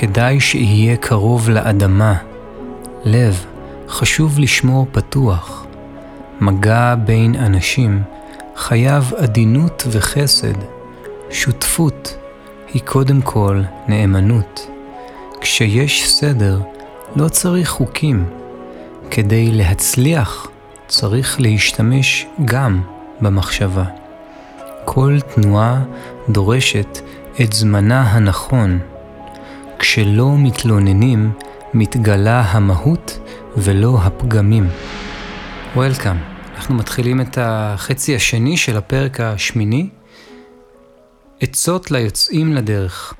כדאי שיהיה קרוב לאדמה. לב, חשוב לשמור פתוח. מגע בין אנשים חייב עדינות וחסד. שותפות היא קודם כל נאמנות. כשיש סדר, לא צריך חוקים. כדי להצליח, צריך להשתמש גם במחשבה. כל תנועה דורשת את זמנה הנכון. כשלא מתלוננים, מתגלה המהות ולא הפגמים. וולקאם, אנחנו מתחילים את החצי השני של הפרק השמיני. עצות ליוצאים לדרך.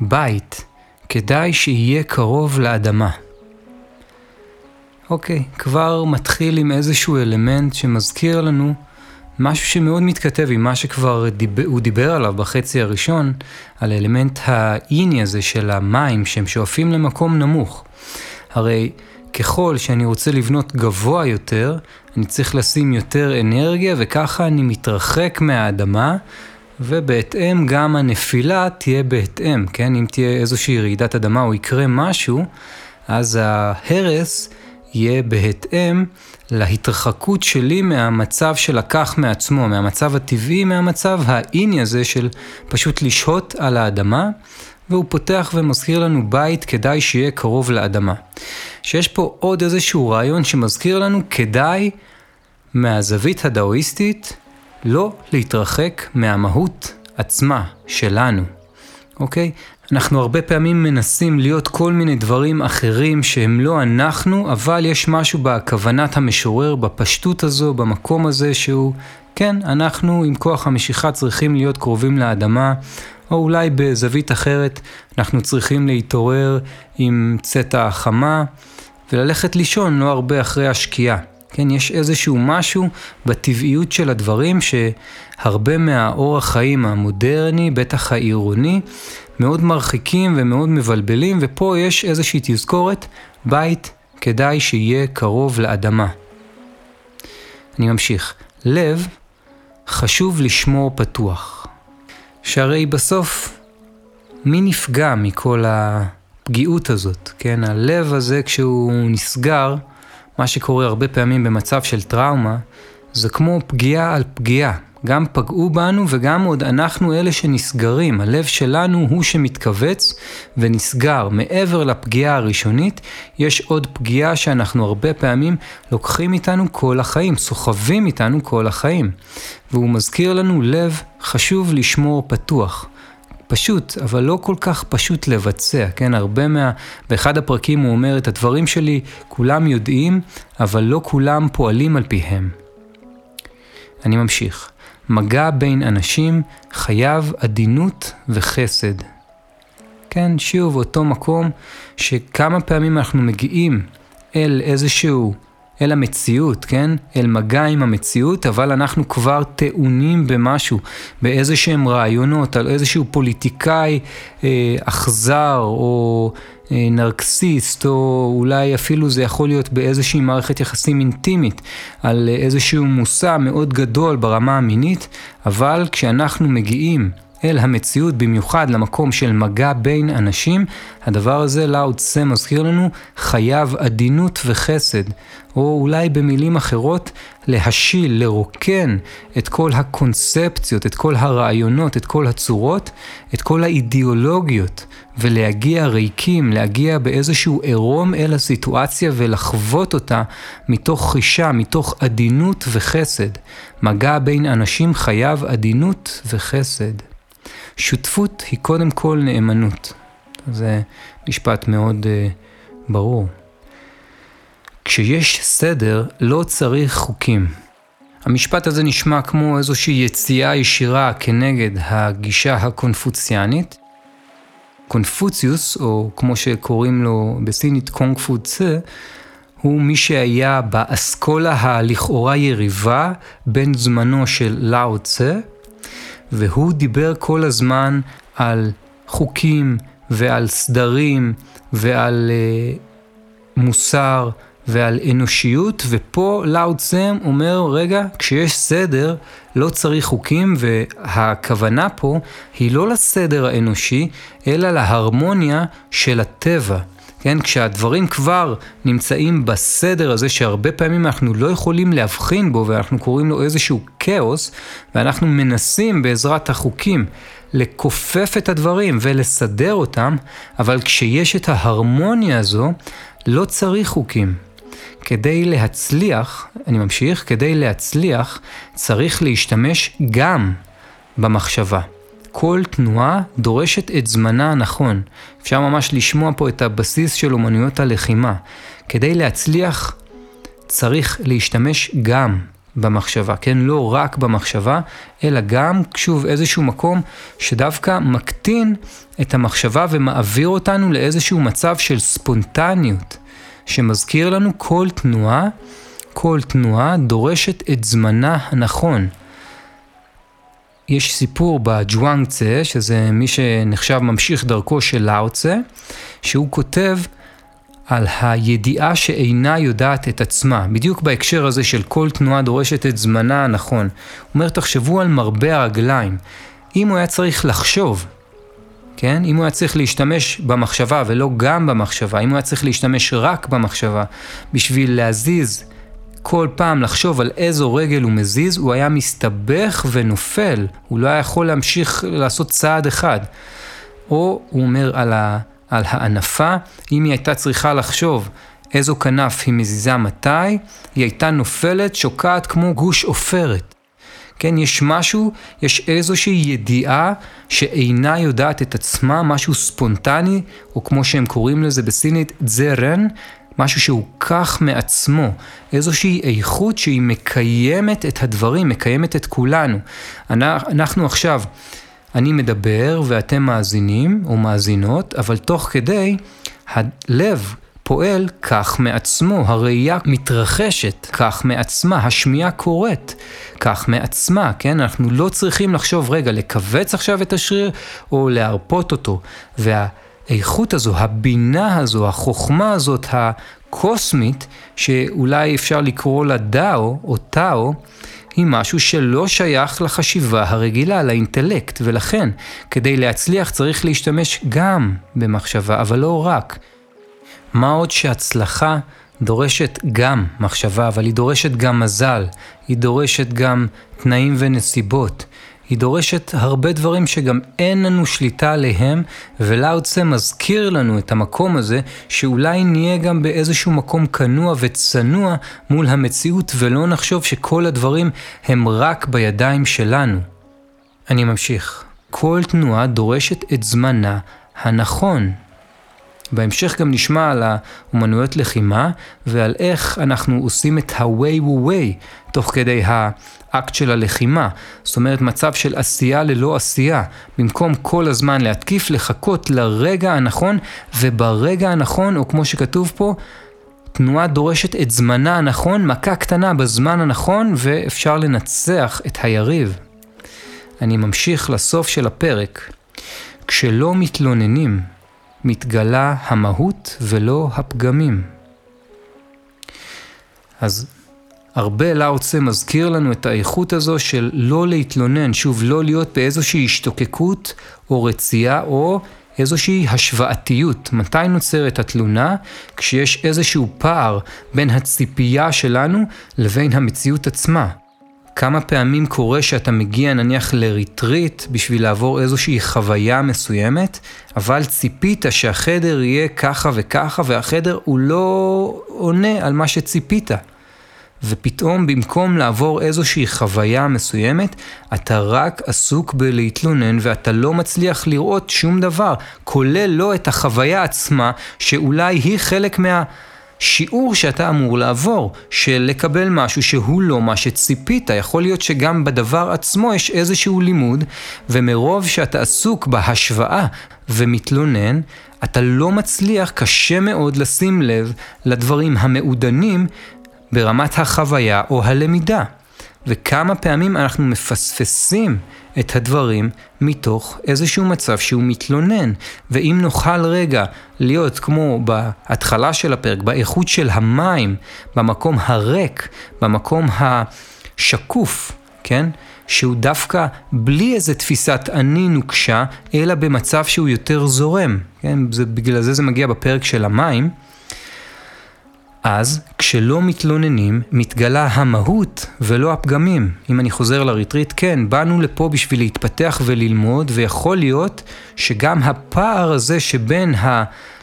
בית, כדאי שיהיה קרוב לאדמה. אוקיי, כבר מתחיל עם איזשהו אלמנט שמזכיר לנו משהו שמאוד מתכתב עם מה שכבר דיבר, הוא דיבר עליו בחצי הראשון, על האלמנט האיני הזה של המים שהם שואפים למקום נמוך. הרי ככל שאני רוצה לבנות גבוה יותר, אני צריך לשים יותר אנרגיה וככה אני מתרחק מהאדמה ובהתאם גם הנפילה תהיה בהתאם, כן? אם תהיה איזושהי רעידת אדמה או יקרה משהו, אז ההרס יהיה בהתאם להתרחקות שלי מהמצב שלקח מעצמו, מהמצב הטבעי, מהמצב האיני הזה של פשוט לשהות על האדמה, והוא פותח ומזכיר לנו בית כדאי שיהיה קרוב לאדמה. שיש פה עוד איזשהו רעיון שמזכיר לנו כדאי מהזווית הדאואיסטית לא להתרחק מהמהות עצמה שלנו, אוקיי? אנחנו הרבה פעמים מנסים להיות כל מיני דברים אחרים שהם לא אנחנו, אבל יש משהו בכוונת המשורר, בפשטות הזו, במקום הזה שהוא, כן, אנחנו עם כוח המשיכה צריכים להיות קרובים לאדמה, או אולי בזווית אחרת, אנחנו צריכים להתעורר עם צאת החמה וללכת לישון לא הרבה אחרי השקיעה. כן, יש איזשהו משהו בטבעיות של הדברים שהרבה מהאורח חיים המודרני, בטח העירוני, מאוד מרחיקים ומאוד מבלבלים, ופה יש איזושהי תזכורת, בית כדאי שיהיה קרוב לאדמה. אני ממשיך. לב חשוב לשמור פתוח. שהרי בסוף, מי נפגע מכל הפגיעות הזאת, כן? הלב הזה כשהוא נסגר, מה שקורה הרבה פעמים במצב של טראומה, זה כמו פגיעה על פגיעה. גם פגעו בנו וגם עוד אנחנו אלה שנסגרים. הלב שלנו הוא שמתכווץ ונסגר. מעבר לפגיעה הראשונית, יש עוד פגיעה שאנחנו הרבה פעמים לוקחים איתנו כל החיים, סוחבים איתנו כל החיים. והוא מזכיר לנו לב חשוב לשמור פתוח. פשוט, אבל לא כל כך פשוט לבצע, כן? הרבה מה... באחד הפרקים הוא אומר, את הדברים שלי כולם יודעים, אבל לא כולם פועלים על פיהם. אני ממשיך. מגע בין אנשים חייב עדינות וחסד. כן, שוב, אותו מקום שכמה פעמים אנחנו מגיעים אל איזשהו אל המציאות, כן? אל מגע עם המציאות, אבל אנחנו כבר טעונים במשהו, באיזה שהם רעיונות, על איזשהו פוליטיקאי אה, אכזר או אה, נרקסיסט, או אולי אפילו זה יכול להיות באיזושהי מערכת יחסים אינטימית, על איזשהו מושא מאוד גדול ברמה המינית, אבל כשאנחנו מגיעים אל המציאות, במיוחד למקום של מגע בין אנשים, הדבר הזה לאו צה מזכיר לנו חייב עדינות וחסד, או אולי במילים אחרות, להשיל, לרוקן את כל הקונספציות, את כל הרעיונות, את כל הצורות, את כל האידיאולוגיות, ולהגיע ריקים, להגיע באיזשהו עירום אל הסיטואציה ולחוות אותה מתוך חישה, מתוך עדינות וחסד. מגע בין אנשים חייב עדינות וחסד. שותפות היא קודם כל נאמנות. זה משפט מאוד uh, ברור. כשיש סדר, לא צריך חוקים. המשפט הזה נשמע כמו איזושהי יציאה ישירה כנגד הגישה הקונפוציאנית. קונפוציוס, או כמו שקוראים לו בסינית קונג פו צה, הוא מי שהיה באסכולה הלכאורה יריבה בין זמנו של לאו צה והוא דיבר כל הזמן על חוקים ועל סדרים ועל uh, מוסר ועל אנושיות, ופה לאו צם אומר, רגע, כשיש סדר, לא צריך חוקים, והכוונה פה היא לא לסדר האנושי, אלא להרמוניה של הטבע. כן, כשהדברים כבר נמצאים בסדר הזה שהרבה פעמים אנחנו לא יכולים להבחין בו ואנחנו קוראים לו איזשהו כאוס ואנחנו מנסים בעזרת החוקים לכופף את הדברים ולסדר אותם, אבל כשיש את ההרמוניה הזו, לא צריך חוקים. כדי להצליח, אני ממשיך, כדי להצליח צריך להשתמש גם במחשבה. כל תנועה דורשת את זמנה הנכון. אפשר ממש לשמוע פה את הבסיס של אומנויות הלחימה. כדי להצליח צריך להשתמש גם במחשבה, כן? לא רק במחשבה, אלא גם, שוב, איזשהו מקום שדווקא מקטין את המחשבה ומעביר אותנו לאיזשהו מצב של ספונטניות, שמזכיר לנו כל תנועה, כל תנועה דורשת את זמנה הנכון. יש סיפור בג'ואנגצה, שזה מי שנחשב ממשיך דרכו של לאוצה, שהוא כותב על הידיעה שאינה יודעת את עצמה, בדיוק בהקשר הזה של כל תנועה דורשת את זמנה הנכון. הוא אומר, תחשבו על מרבה הרגליים. אם הוא היה צריך לחשוב, כן? אם הוא היה צריך להשתמש במחשבה ולא גם במחשבה, אם הוא היה צריך להשתמש רק במחשבה בשביל להזיז כל פעם לחשוב על איזו רגל הוא מזיז, הוא היה מסתבך ונופל, הוא לא היה יכול להמשיך לעשות צעד אחד. או הוא אומר על, ה, על הענפה, אם היא הייתה צריכה לחשוב איזו כנף היא מזיזה מתי, היא הייתה נופלת, שוקעת כמו גוש עופרת. כן, יש משהו, יש איזושהי ידיעה שאינה יודעת את עצמה, משהו ספונטני, או כמו שהם קוראים לזה בסינית, זרן, משהו שהוא כך מעצמו, איזושהי איכות שהיא מקיימת את הדברים, מקיימת את כולנו. אנחנו עכשיו, אני מדבר ואתם מאזינים או מאזינות, אבל תוך כדי הלב פועל כך מעצמו, הראייה מתרחשת כך מעצמה, השמיעה קורית כך מעצמה, כן? אנחנו לא צריכים לחשוב, רגע, לכווץ עכשיו את השריר או להרפות אותו. וה... האיכות הזו, הבינה הזו, החוכמה הזאת הקוסמית, שאולי אפשר לקרוא לה דאו או טאו, היא משהו שלא שייך לחשיבה הרגילה, לאינטלקט, ולכן, כדי להצליח צריך להשתמש גם במחשבה, אבל לא רק. מה עוד שהצלחה דורשת גם מחשבה, אבל היא דורשת גם מזל, היא דורשת גם תנאים ונסיבות. היא דורשת הרבה דברים שגם אין לנו שליטה עליהם, ולאוצה מזכיר לנו את המקום הזה, שאולי נהיה גם באיזשהו מקום כנוע וצנוע מול המציאות, ולא נחשוב שכל הדברים הם רק בידיים שלנו. אני ממשיך. כל תנועה דורשת את זמנה הנכון. בהמשך גם נשמע על האומנויות לחימה ועל איך אנחנו עושים את ה-way wu way תוך כדי האקט של הלחימה. זאת אומרת מצב של עשייה ללא עשייה. במקום כל הזמן להתקיף, לחכות לרגע הנכון, וברגע הנכון, או כמו שכתוב פה, תנועה דורשת את זמנה הנכון, מכה קטנה בזמן הנכון, ואפשר לנצח את היריב. אני ממשיך לסוף של הפרק. כשלא מתלוננים, מתגלה המהות ולא הפגמים. אז הרבה לאוצה מזכיר לנו את האיכות הזו של לא להתלונן, שוב, לא להיות באיזושהי השתוקקות או רצייה או איזושהי השוואתיות. מתי נוצרת התלונה? כשיש איזשהו פער בין הציפייה שלנו לבין המציאות עצמה. כמה פעמים קורה שאתה מגיע נניח לריטריט בשביל לעבור איזושהי חוויה מסוימת, אבל ציפית שהחדר יהיה ככה וככה, והחדר הוא לא עונה על מה שציפית. ופתאום במקום לעבור איזושהי חוויה מסוימת, אתה רק עסוק בלהתלונן ואתה לא מצליח לראות שום דבר, כולל לא את החוויה עצמה, שאולי היא חלק מה... שיעור שאתה אמור לעבור, של לקבל משהו שהוא לא מה שציפית. יכול להיות שגם בדבר עצמו יש איזשהו לימוד, ומרוב שאתה עסוק בהשוואה ומתלונן, אתה לא מצליח, קשה מאוד לשים לב לדברים המעודנים ברמת החוויה או הלמידה. וכמה פעמים אנחנו מפספסים את הדברים מתוך איזשהו מצב שהוא מתלונן. ואם נוכל רגע להיות כמו בהתחלה של הפרק, באיכות של המים, במקום הריק, במקום השקוף, כן? שהוא דווקא בלי איזה תפיסת אני נוקשה, אלא במצב שהוא יותר זורם. כן? זה, בגלל זה זה מגיע בפרק של המים. אז כשלא מתלוננים, מתגלה המהות ולא הפגמים. אם אני חוזר לריטריט, כן, באנו לפה בשביל להתפתח וללמוד, ויכול להיות שגם הפער הזה שבין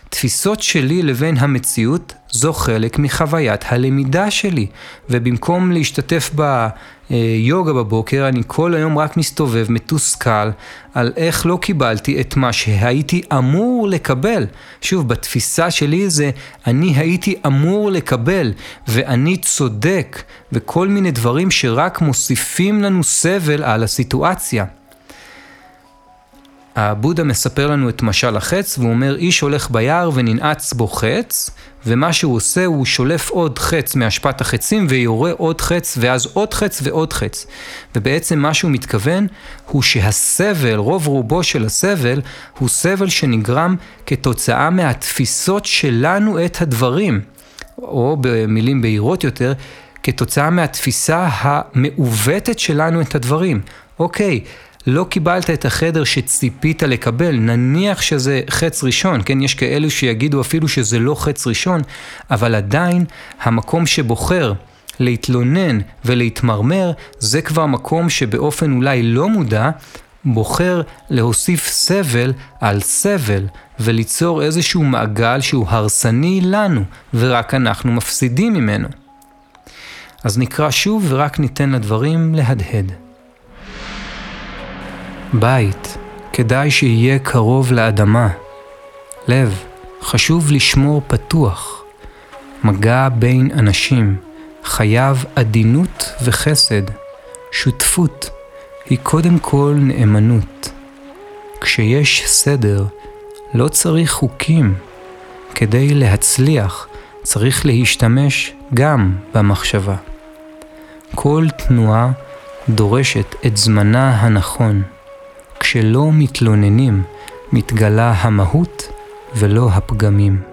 התפיסות שלי לבין המציאות, זו חלק מחוויית הלמידה שלי. ובמקום להשתתף ביוגה בבוקר, אני כל היום רק מסתובב מתוסכל על איך לא קיבלתי את מה שהייתי אמור לקבל. שוב, בתפיסה שלי זה אני הייתי אמור לקבל, ואני צודק, וכל מיני דברים שרק מוסיפים לנו סבל על הסיטואציה. הבודה מספר לנו את משל החץ, והוא אומר, איש הולך ביער וננעץ בו חץ, ומה שהוא עושה, הוא שולף עוד חץ מאשפת החצים ויורה עוד חץ, ואז עוד חץ ועוד חץ. ובעצם מה שהוא מתכוון, הוא שהסבל, רוב רובו של הסבל, הוא סבל שנגרם כתוצאה מהתפיסות שלנו את הדברים, או במילים בהירות יותר, כתוצאה מהתפיסה המעוותת שלנו את הדברים. אוקיי, לא קיבלת את החדר שציפית לקבל, נניח שזה חץ ראשון, כן, יש כאלו שיגידו אפילו שזה לא חץ ראשון, אבל עדיין המקום שבוחר להתלונן ולהתמרמר, זה כבר מקום שבאופן אולי לא מודע, בוחר להוסיף סבל על סבל, וליצור איזשהו מעגל שהוא הרסני לנו, ורק אנחנו מפסידים ממנו. אז נקרא שוב ורק ניתן לדברים להדהד. בית, כדאי שיהיה קרוב לאדמה. לב, חשוב לשמור פתוח. מגע בין אנשים, חייב עדינות וחסד. שותפות היא קודם כל נאמנות. כשיש סדר, לא צריך חוקים. כדי להצליח, צריך להשתמש גם במחשבה. כל תנועה דורשת את זמנה הנכון. כשלא מתלוננים, מתגלה המהות ולא הפגמים.